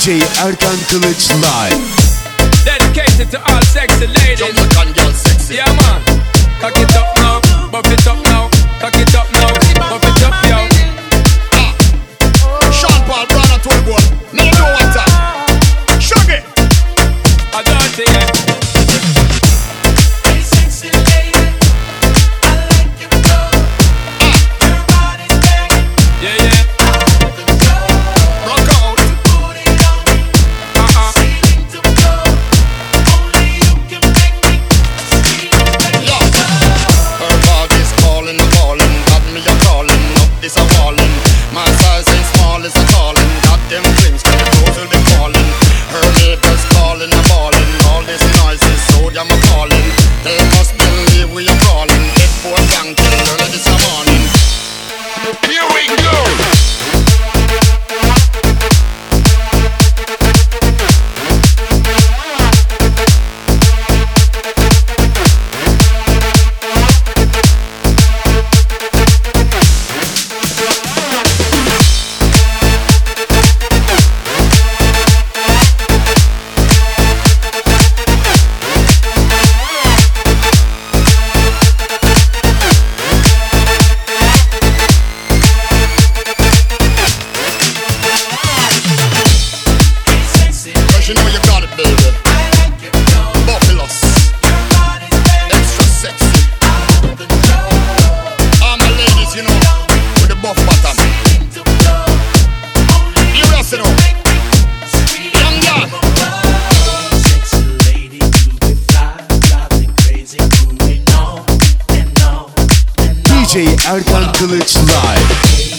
DJ Erkan Kılıç Live. Dedicated to all sexy ladies. Jamaican girl sexy. Yeah, man. Cock it up this a walling. My size ain't small, it's a calling. Got them DJ Erkan Kılıç Live.